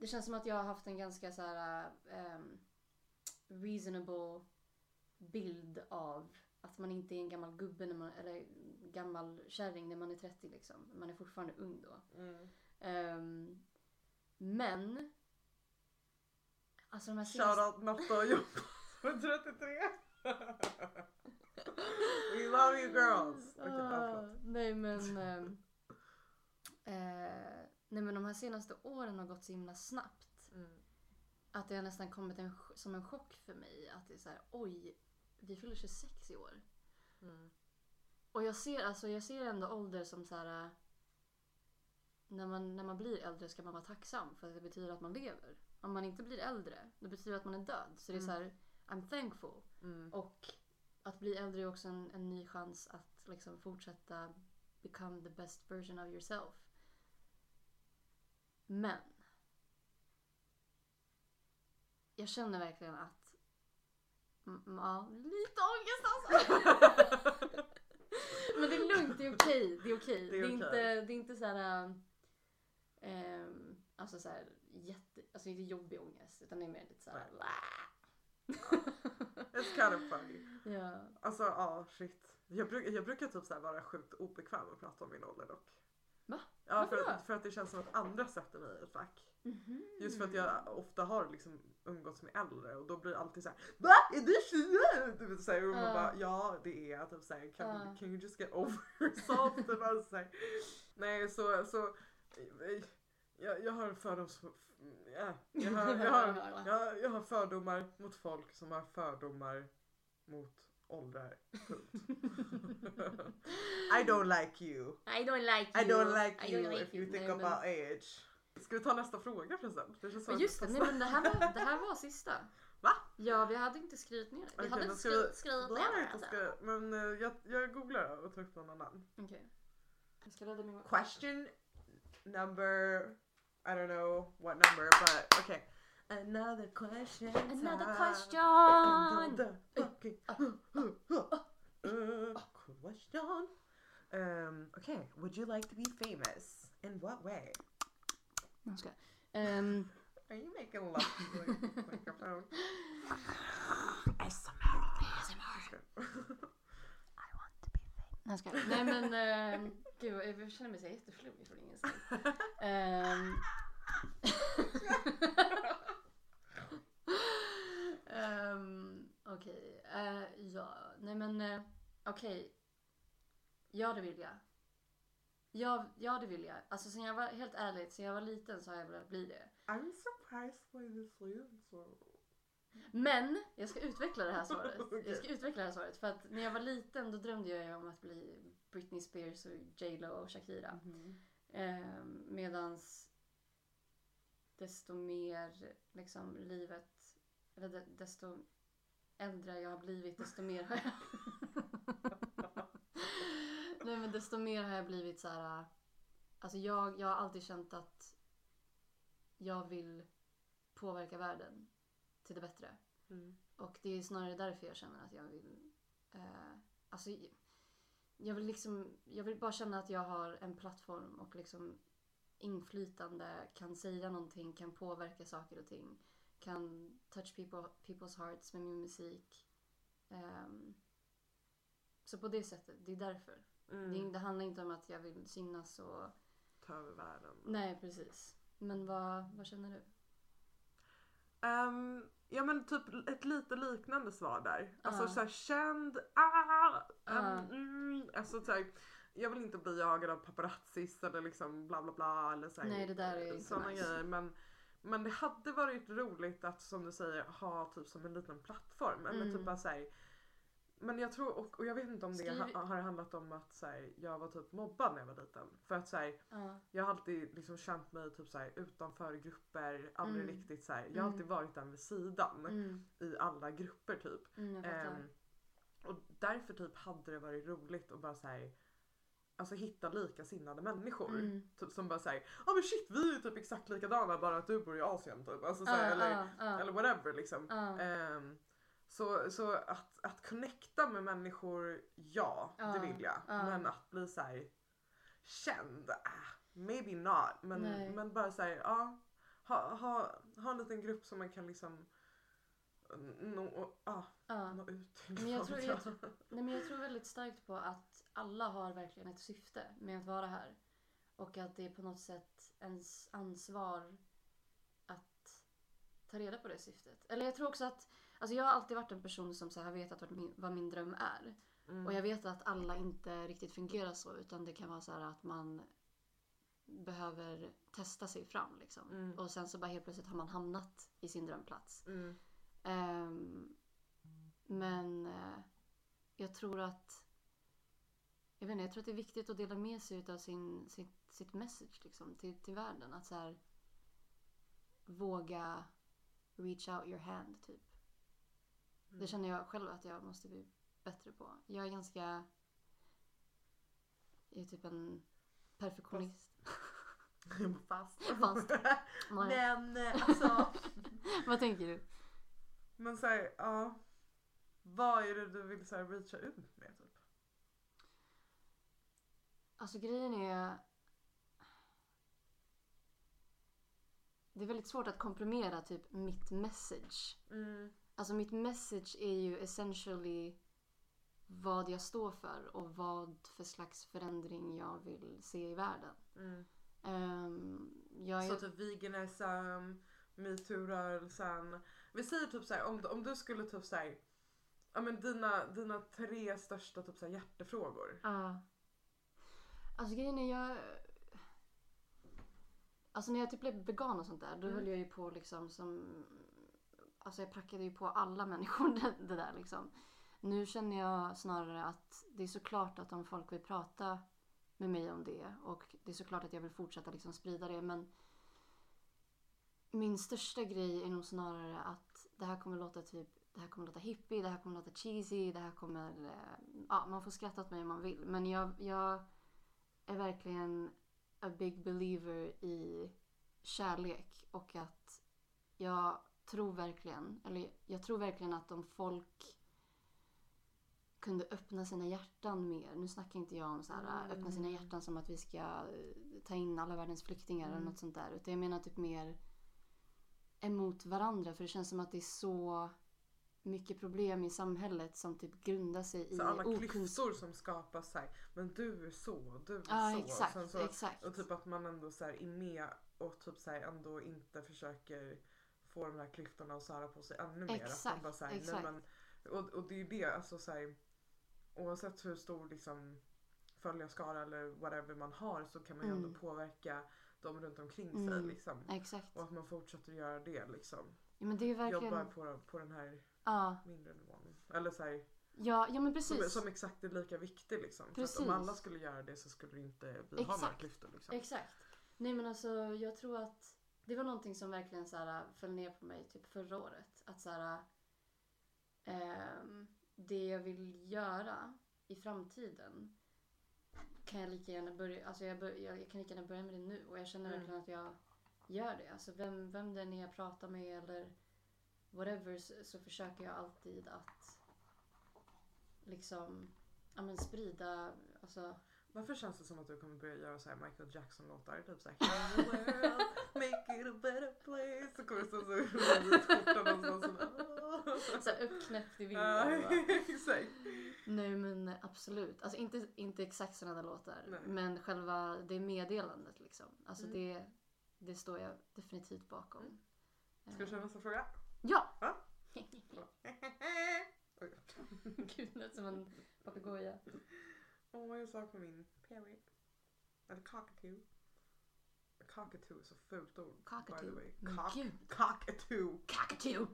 Det känns som att jag har haft en ganska så här ehm, reasonable bild av att man inte är en gammal gubbe när man, eller gammal kärring när man är 30 liksom. Man är fortfarande ung då. Mm. Ehm, men Alltså de här senaste... Shoutout Natta och Jobba som är 33. We love you girls. Ah, förlåt. nej men ehm, eh, Nej men de här senaste åren har gått så himla snabbt. Mm. Att det har nästan kommit en, som en chock för mig. Att det är så här, oj, vi fyller 26 i år. Mm. Och jag ser, alltså, jag ser ändå ålder som så här. äh, När man, när man blir äldre ska man vara tacksam för att det betyder att man lever. Om man inte blir äldre, det betyder att man är död. Så det är så här, I'm thankful. Mm. Och att bli äldre är också en, en ny chans att liksom fortsätta become the best version of yourself. Men. Jag känner verkligen att. Ja, lite ångest alltså. Men det är lugnt, det är okej. Det är okej. Det är Det är inte, det är inte så här. ehm, alltså så här jätte, alltså inte jobbig ångest utan det är mer lite så här. It's kind of funny. ja. Alltså ja, shit. Jag, bruk, jag brukar typ så vara sjukt obekväm att prata om min ålder dock. Va? Ja, för att, för att det känns som att andra sätter mig i ett fack. Mhm. Just för att jag ofta har liksom umgåtts med äldre och då blir det alltid såhär VA? Är du 20? Du vet, så här, och man Ja. bara ja det är jag. Typ, såhär, can, Ja. can you just get over yourself? typ, alltså. Nej så, så jag, jag har fördoms... Ja, jag, har, jag, har, jag, jag har fördomar mot folk som har fördomar mot åldrar. Punkt. I don't like you. I don't like I you. don't like I you don't like if you think Nej, men- about age. Ska vi ta nästa fråga förresten? Det känns Men just det, nej men det här var, det här var sista. Va? Ja, vi hade inte skrivit ner det. Vi Okej, hade men inte skrivit, skrivit ner det. Alltså. men eh, jag, jag googlar och tar upp någon annan. Okej. Jag ska ladda min Question number, I don't know what number, but okay. Another question. Another time. question! Another fucking uh, uh, uh, uh, question. Um, okay, would you like to be famous? In what way? Jag ska. Ehm, Are you making love to the microphone? jag ska. Nej men ehm, gud jag känner mig så jätteflummig från ingenstans. Ehm. Ehm, Okej, eh, ja, nej men eh, okej. Ja det vill jag. Ja, ja det vill jag. Alltså sen jag var helt ärligt, sen jag var liten så har jag velat bli det. I'm surprised by this answer. Men jag ska utveckla det här svaret. Okej. Jag ska utveckla det här svaret. För att när jag var liten då drömde jag ju om att bli Britney Spears och J Lo och Shakira. Eh, medans desto mer liksom livet, eller de, desto äldre jag har blivit desto mer har jag... Nej men desto mer har jag blivit så här. Alltså jag, jag har alltid känt att jag vill påverka världen till det bättre. Mm. Och det är snarare därför jag känner att jag vill... Eh, alltså, jag vill liksom... Jag vill bara känna att jag har en plattform och liksom inflytande, kan säga någonting, kan påverka saker och ting. Kan touch people, people's hearts med min musik. Ehm, så på det sättet, det är därför. Mm. Det, det handlar inte om att jag vill synas och... Ta över världen. Nej, precis. Men vad, vad känner du? Ehm, ja men typ ett lite liknande svar där. Alltså Ja. såhär känd, ah, um, mm, alltså såhär, jag vill inte bli jagad av paparazzis eller liksom bla bla bla eller såhär, Nej, det där är såna nice. grejer. Men, men det hade varit roligt att som du säger ha typ som en liten plattform. Eller Mm. typ bara såhär, men jag tror, och, och jag vet inte om det ha, har handlat om att så här, jag var typ mobbad när jag var liten. För att så här, Ja. jag har alltid liksom känt mig typ så här, utanför grupper, aldrig Mm. riktigt så här. Jag har Mm. alltid varit den vid sidan Mm, i alla grupper typ. Ehm, och därför typ hade det varit roligt att bara så Alltså hitta likasinnade människor. Mm. Typ som bara säger ja men shit vi är typ exakt likadana bara att du bor i Asien typ. Alltså, så här, Ja, eller, ja, ja. eller whatever liksom. Ehm, så så att, att connecta med människor, ja det vill jag. ja. Men att bli så här känd, ah, maybe not. Men, Nej. men bara så här, ja. Ha, ha, ha en liten grupp som man kan liksom nå, ah, Ja. nå ut till. Men jag tror- jag Nej, men jag tror väldigt starkt på att alla har verkligen ett syfte med att vara här. Och att det är på något sätt ens ansvar att ta reda på det syftet. Eller jag tror också att, alltså jag har alltid varit en person som så här vetat vad min, vad min dröm är. Mm. Och jag vet att alla inte riktigt fungerar så utan det kan vara så här att man behöver testa sig fram liksom. Mm. Och sen så bara helt plötsligt har man hamnat i sin drömplats. Mm. Ehm, men eh, jag tror att jag, vet inte, jag tror att det är viktigt att dela med sig av sin, sitt, sitt message liksom, till, till världen. Att så här, våga reach out your hand typ. Mm. Det känner jag själv att jag måste bli bättre på. Jag är ganska... Jag är typ en perfektionist. Fast. Fast. Nej. Men eh, alltså. Vad tänker du? Men såhär, ja. Vad är det du vill så här, reacha ut med typ? Alltså grejen är... Det är väldigt svårt att komprimera typ mitt message. Mm. Alltså mitt message är ju essentially vad jag står för och vad för slags förändring jag vill se i världen. Mm. Ehm, jag är... Så typ veganism, metoo-rörelsen. Vi säger typ såhär om, om du skulle typ såhär Ja men dina, dina tre största typ såhär hjärtefrågor. Ja. Alltså grejen är jag... Alltså när jag typ blev vegan och sånt där då Mm. höll jag ju på liksom som... Alltså jag prackade ju på alla människor det, det där liksom. Nu känner jag snarare att det är såklart att om folk vill prata med mig om det och det är såklart att jag vill fortsätta liksom sprida det men min största grej är nog snarare att det här kommer låta typ det här kommer låta hippie, det här kommer låta cheesy, det här kommer... eh, Ja, man får skratta åt mig om man vill. Men jag, jag är verkligen a big believer i kärlek och att jag tror verkligen, eller jag tror verkligen att om folk kunde öppna sina hjärtan mer. Nu snackar inte jag om så här, Mm. öppna sina hjärtan som att vi ska eh, ta in alla världens flyktingar eller Mm. något sånt där. Utan jag menar typ mer emot varandra. För det känns som att det är så mycket problem i samhället som typ grundar sig i Så alla okunskap. klyftor som skapas såhär, men du är så, du är Ja, så. exakt. Sen så exakt. och typ att man ändå så här är med och typ så här ändå inte försöker få de här klyftorna att sära på sig ännu mer. Att man Exakt, bara så här, exakt. Men, och, och det är ju det, alltså så här, oavsett hur stor liksom följarskara eller whatever man har så kan man ju Mm. ändå påverka dem runt omkring sig Mm. liksom. Exakt. Och att man fortsätter göra det liksom. Ja, men det är verkligen... Jobbar på, på den här Ja, mindre nivån. Eller så här, ja, ja men som, precis. som exakt är lika viktig liksom. För att Precis. om alla skulle göra det så skulle det inte vi ha några klyftor liksom. Exakt. Nej men alltså jag tror att det var någonting som verkligen så här, föll ner på mig typ förra året. Att så här, ehm, det jag vill göra i framtiden kan jag lika gärna börja, alltså jag, bör, jag, jag kan lika gärna börja med det nu och jag känner Mm. verkligen att jag gör det. Alltså vem, vem det är jag pratar med eller whatever så, så försöker jag alltid att liksom ja, men sprida, alltså Varför känns det som att du kommer börja göra så här Michael Jackson-låtar? Typ såhär the world, make it a better place. Så kommer det stå så i skjortan någonstans. och så här uppknäppt i va? exakt. Nej men absolut. Alltså inte, inte exakt sådana låtar. Nej. Men själva det meddelandet liksom. Alltså Mm. det, det står jag definitivt bakom. Mm. Ska vi Eh, köra nästa fråga? Ja! Ja. Oj. Gud, det lät som en papegoja. Åh, jag saknar min parrot. Eller cockatoo. Cockatoo är så fult ord. By the Cockatoo. way. Men Cock- gud. cockatoo. Cockatoo!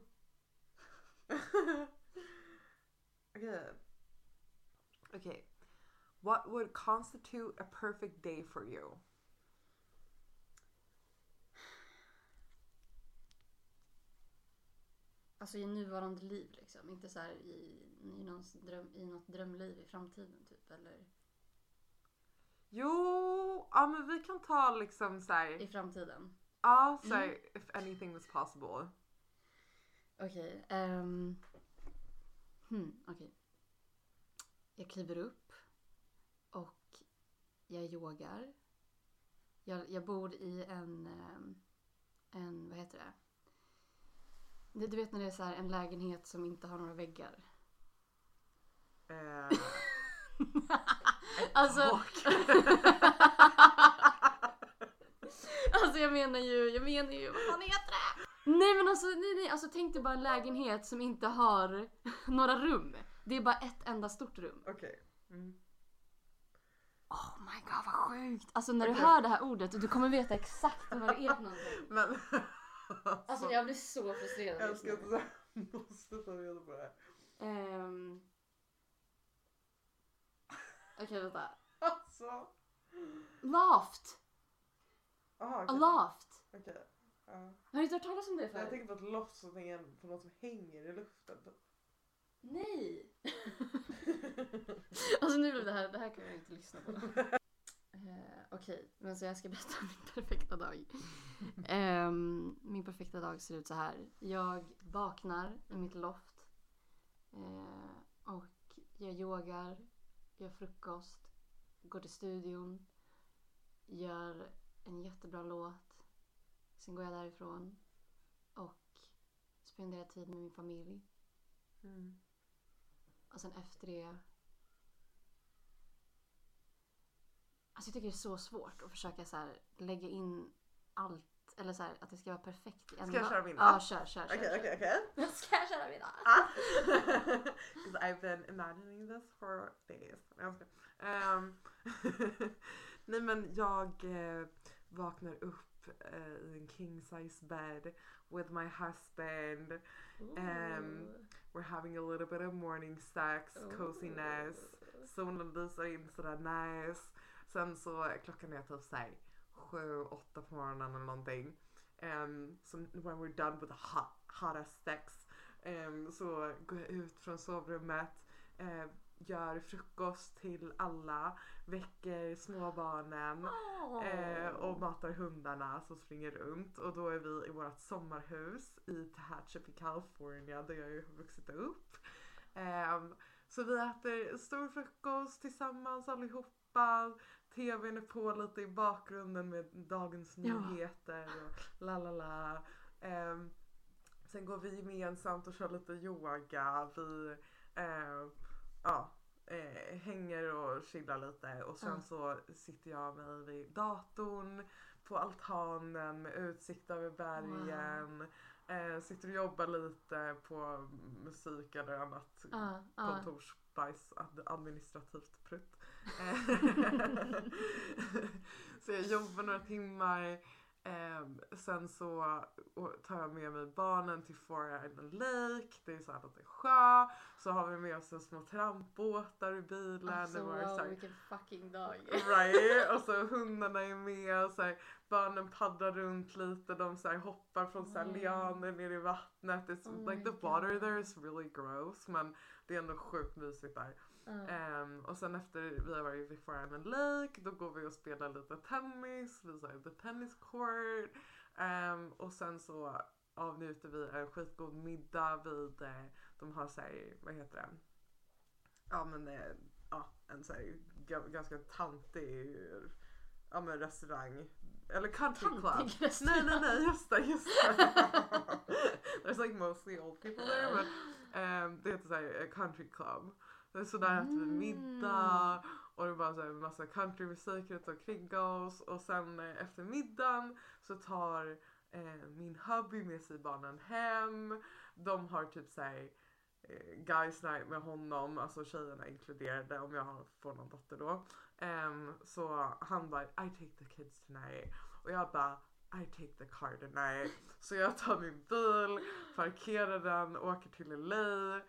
okay. Okay. What would constitute a perfect day for you? Alltså i nuvarande liv liksom. Inte så här i, i, någons dröm, i något drömliv i framtiden typ. Eller Jo, ja men vi kan ta liksom såhär, i framtiden. ja såhär if anything was possible. Okej. ehm, hmm, okej. Jag kliver upp och jag yogar. Jag, jag bor i en, ehm, en, vad heter det? Du, du vet när det är så här en lägenhet som inte har några väggar. Eh, Alltså, alltså jag menar ju, jag menar ju, vad fan heter det? Nej men alltså, nej, nej, alltså tänk dig bara en lägenhet som inte har några rum. Det är bara ett enda stort rum. Okej. Mm. Oh my god vad sjukt! Alltså när du hör det här ordet du kommer veta exakt vad det är för någonting. Men Alltså jag blir så frustrerad jag älskar att du måste ta reda på det här. Ehm. Okej vänta. Alltså. Loft! Aha, A okej. loft! Okej. Ja. Har du inte hört talas om det Jag förut? tänker på ett loft tänker jag på något som hänger i luften. typ. Nej! alltså nu blev det här, det här kan jag inte lyssna på. Eh, Okej, men så jag ska berätta om min perfekta dag. Ehm, min perfekta dag ser ut så här. Jag vaknar i mitt loft. eh, och jag yogar, gör frukost, går till studion, gör en jättebra låt. Sen går jag därifrån och spenderar tid med min familj. Mm. Och sen efter det... Alltså jag tycker det är så svårt att försöka så här lägga in allt. Eller så här, att det ska vara perfekt Ska jag köra min då? Ja, kör, kör, kör. Okej, okej, okej. Ska jag köra min dag? Ah. 'Cause I've been imagining this for days. Ehm, Nej men jag eh, vaknar upp eh, i en king size bed with my husband. Ehm, We're having a little bit of morning sex, coziness. Solen lyser in sådär nice. Sen så klockan är typ såhär sju, åtta på morgonen eller någonting. Um, så when we're done with the hot, hottest sex um, så går jag ut från sovrummet, eh, gör frukost till alla, väcker småbarnen eh, och matar hundarna som springer runt. Och då är vi i vårt sommarhus i Tehachapi, California där jag ju har vuxit upp. Ehm, så vi äter stor frukost tillsammans allihopa. TVn är på lite i bakgrunden med dagens Ja. nyheter och la la la. Ehm, sen går vi gemensamt och kör lite yoga. Vi eh, ja, eh, hänger och chillar lite och sen Ja. så sitter jag mig vid datorn på altanen med utsikt över bergen. Eh, sitter och jobbar lite på musik eller annat Ja, ja. kontorsbajs, ad- administrativt prutt. Eh, så jag jobbar några timmar. ehm, sen så tar jag med mig barnen till Four Island Lake. Det är så här lite sjö. Så har vi med oss små trampbåtar i bilen. Alltså Det var så wow, här- vilken fucking dag. Right? Och så hundarna är med och så här, barnen paddlar runt lite. De så här, hoppar från så här, Mm. lianer ner i vattnet. It's, Oh like the water God. there is really gross men det är ändå sjukt mysigt där. Ja. Ehm, och sen efter vi har varit vid Island Lake då går vi och spelar lite tennis vid så här the tennis court. Ehm, och sen så avnjuter vi en skitgod middag vid, eh, de har såhär, vad heter det? Ja men eh, ja, en såhär ga- ganska tantig ja, men restaurang. Eller country club. Nej nej nej just det, just det. There's like mostly old people there but ehm, det heter såhär eh, country club. Så där äter vi middag och det är bara så här massa countrymusik runt omkring oss och sen eh, efter middagen så tar eh, min hubby med sig barnen hem. De har typ såhär eh, guys night med honom, alltså tjejerna inkluderade om jag får någon dotter då. Ehm, så han bara I take the kids tonight och jag bara I take the car tonight. Så jag tar min bil, parkerar den, åker till LA.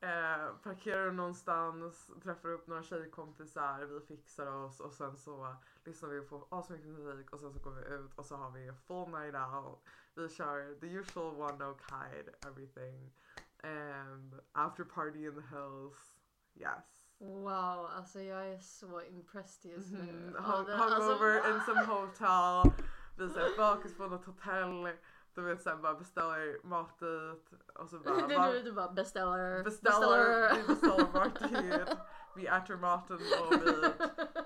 Eh, parkerar någonstans, träffar upp några tjejkompisar, vi fixar oss och sen så lyssnar vi på asmycket musik och sen så går vi ut och så har vi full night out. Vi kör the usual one no kite, everything. Um, after party in the hills. Yes. Wow, alltså jag är så impressed just nu. Mm, Ja, hung, det- alltså, hungover in some hotel. Vi såhär bakis på något hotell. Du vet såhär bara beställer mat dit och så bara du, du, du bara beställer. beställer, vi beställer mat dit. Vi äter maten och vi,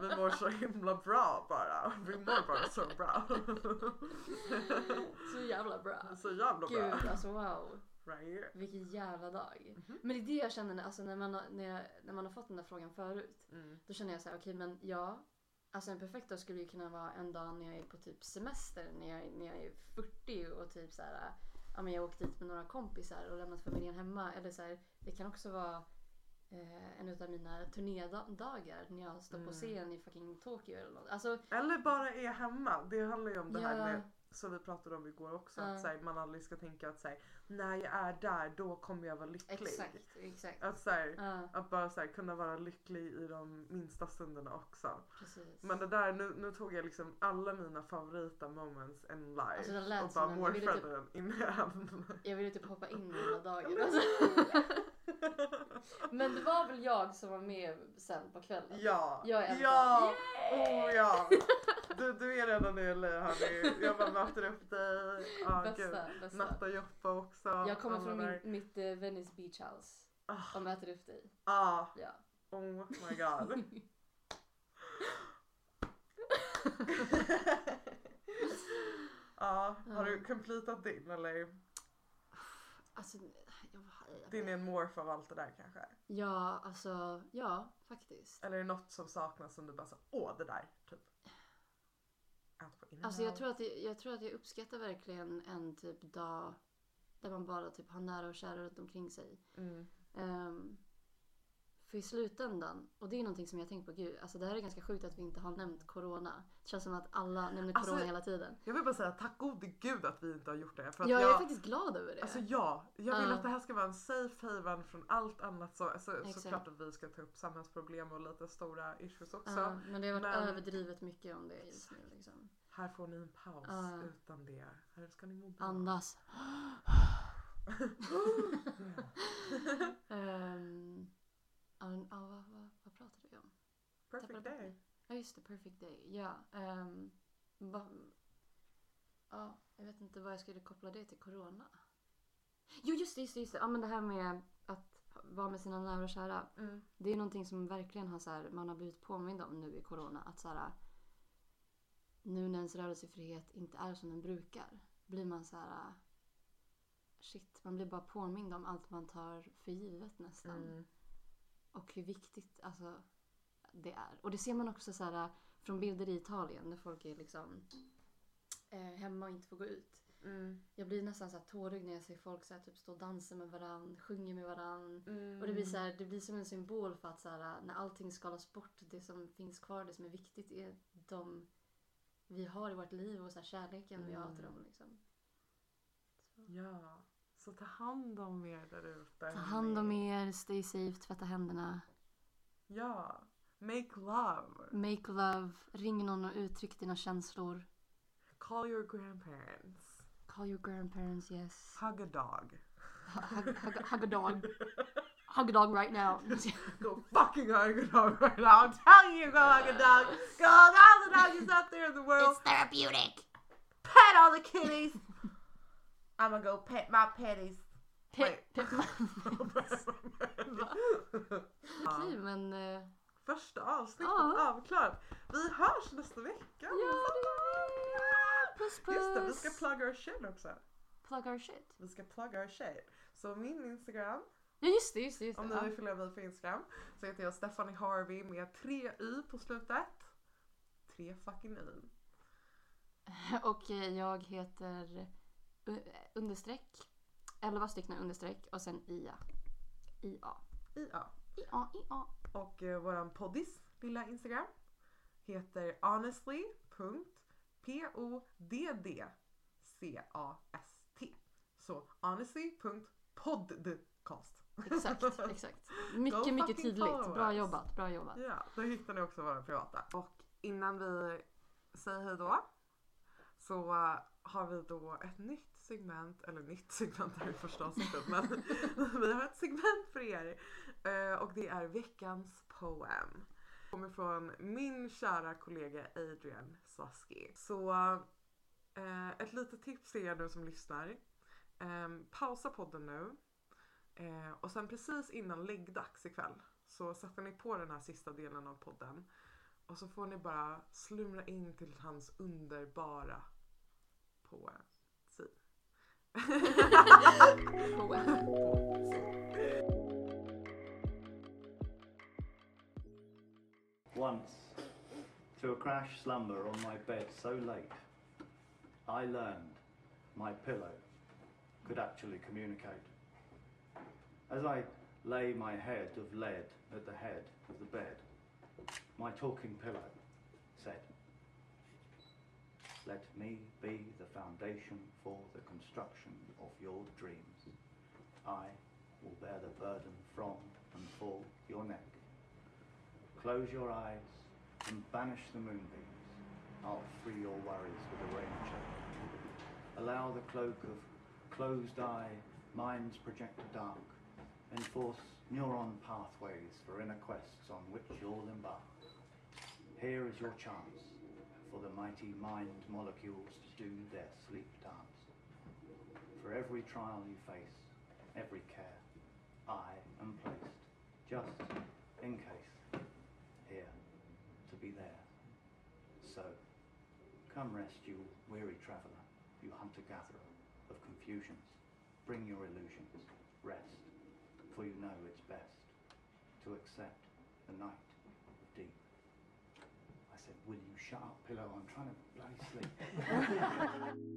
vi mår så himla bra bara. Vi mår bara så bra. Så jävla bra. så jävla bra. Gud, alltså wow. Right? Vilken jävla dag. Mhm. Men det är det jag känner alltså, när, man, har- när, jag, när man har fått den där frågan förut. Mm. Då känner jag så här, okej men ja. Alltså en perfekt dag skulle ju kunna vara en dag när jag är på typ semester. När jag, när jag är 40 och typ så här. Ja men jag åkt dit med några kompisar och lämnat familjen hemma. Eller så här, det kan också vara eh, en av mina turnédagar när jag står på Mm. scen i fucking Tokyo eller något. Alltså Eller bara är hemma. Det handlar ju om det här Ja. med som vi pratade om igår också. Ja. Att så här, man aldrig ska tänka att så här, när jag är där då kommer jag vara lycklig. exakt, exakt. Att, så här, Ja, att bara så kunna vara lycklig i de minsta stunderna också. precis. Men det där, nu, nu tog jag liksom alla mina favorita moments in life Alltså, och bara morfade ville den in i. Jag ville typ hoppa in i hela dagen. Alltså. Men det var väl jag som var med sen på kvällen? Ja, Jag är ja, oh ja. Du, du är redan i LA hörni. Jag bara möter upp dig. Ah, gud. Bästa, bästa. Natta Joppa också. Jag kommer från min, mitt eh, Venice Beach House Ah, och möter upp dig. ah, Ja. oh my god. Ja, har du completat din eller? Alltså, jag, jag, Din är en morf av allt det där kanske? Ja, alltså, ja, faktiskt. Eller är det något som saknas som du bara så, åh det där, typ? Alltså jag tror, att jag, jag tror att jag uppskattar verkligen en typ dag där man bara typ har nära och kära runt omkring sig. Mm. Ehm, för i slutändan, och det är någonting som jag tänkt på, gud, alltså det här är ganska sjukt att vi inte har nämnt corona. Det känns som att alla nämner Alltså, corona hela tiden. Jag vill bara säga tack gode gud att vi inte har gjort det. För att Ja, jag, jag är faktiskt glad över det. Alltså ja, jag vill Ja. att det här ska vara en safe haven från allt annat. Så, så, Exakt. såklart att vi ska ta upp samhällsproblem och lite stora issues också. Ja, men det har varit Men- överdrivet mycket om det just nu. Liksom. Här får ni en paus Ja. utan det. Här ska ni må bra. Andas. Ehm, men, ja, vad, vad, vad pratade vi om? Perfect day. Ja just det, perfect day. Ja. ehm, va, ja, jag vet inte vad jag skulle koppla det till corona. Jo just det, just det, just det. Ja men det här med att vara med sina nära och kära. Mm. Det är någonting som verkligen har så här, man har blivit påmind om nu i corona. Att så här, nu när ens rörelsefrihet inte är som den brukar. Blir man så här. Shit, man blir bara påmind om allt man tar för givet nästan. Mm. Och hur viktigt alltså, det är. Och det ser man också så här, från bilder i Italien när folk är liksom eh, hemma och inte får gå ut. Mm. Jag blir nästan så här tårögd när jag ser folk så här, typ stå och dansa med varandra, sjunger med varandra. Mm. Och det blir, så här, det blir som en symbol för att så här, när allting skalas bort, det som finns kvar, det som är viktigt är de vi har i vårt liv och så här, kärleken vi har till Mm. dem. Liksom. Ja, så ta hand om er där ute. Ta hand om er, stay safe, tvätta händerna. Ja, make love. Make love, ring någon och uttryck dina känslor. Call your grandparents. Call your grandparents, yes. Hug a dog. Hug, hug, hug a dog. hug a dog right now. Go fucking hug a dog right now. I'm telling you, go hug a dog. Go hug all the doggies out there in the world. therapeutic. Pet all the kitties. I'm gonna go pet my petties. Pip. ja, Okej, men... eh, första avsnittet Ja. avklarat. Vi hörs nästa vecka. Ja, det gör vi. Puss puss. Just det, vi ska plugga our shit också. Plug our shit. Vi ska plugga our shit. Så min Instagram, Ja just det, just det. Just det. om ni vill följa mig på Instagram, så heter jag Stephanie Harvey med tre y på slutet. Tre fucking y. Och jag heter understreck, 11 stycken understreck och sen IA. IA. IA. IA, IA. Och eh, våran poddis lilla Instagram heter honestly.poddcast. Så honestly.podcast. Exakt, exakt. Go Mycket, mycket tydligt. Bra jobbat, bra jobbat. Ja, då hittar ni också våra privata. Och innan vi säger hej då så eh, har vi då ett nytt segment, eller nytt segment här i första avsnittet men vi har ett segment för er eh, och det är veckans poem. Kommer från min kära kollega Adrian Saski. Så eh, ett litet tips till er nu som lyssnar. Ehm, pausa podden nu eh, och sen precis innan läggdags ikväll så sätter ni på den här sista delen av podden. Och så får ni bara slumra in till hans underbara poem. Once, through a crash slumber on my bed so late, I learned my pillow could actually communicate. As I lay my head of lead at the head of the bed, my talking pillow Let me be the foundation for the construction of your dreams. I will bear the burden from and for your neck. Close your eyes and banish the moonbeams. I'll free your worries with a rain check. Allow the cloak of closed eye minds project the dark. Enforce neuron pathways for inner quests on which you'll embark. Here is your chance for the mighty mind molecules to do their sleep dance. For every trial you face, every care, I am placed, just in case, here, to be there. So, come rest, you weary traveller, you hunter-gatherer of confusions. Bring your illusions, rest, for you know it's best to accept the night of deep. I said, will you shut up, pillow? I'm trying to bloody sleep.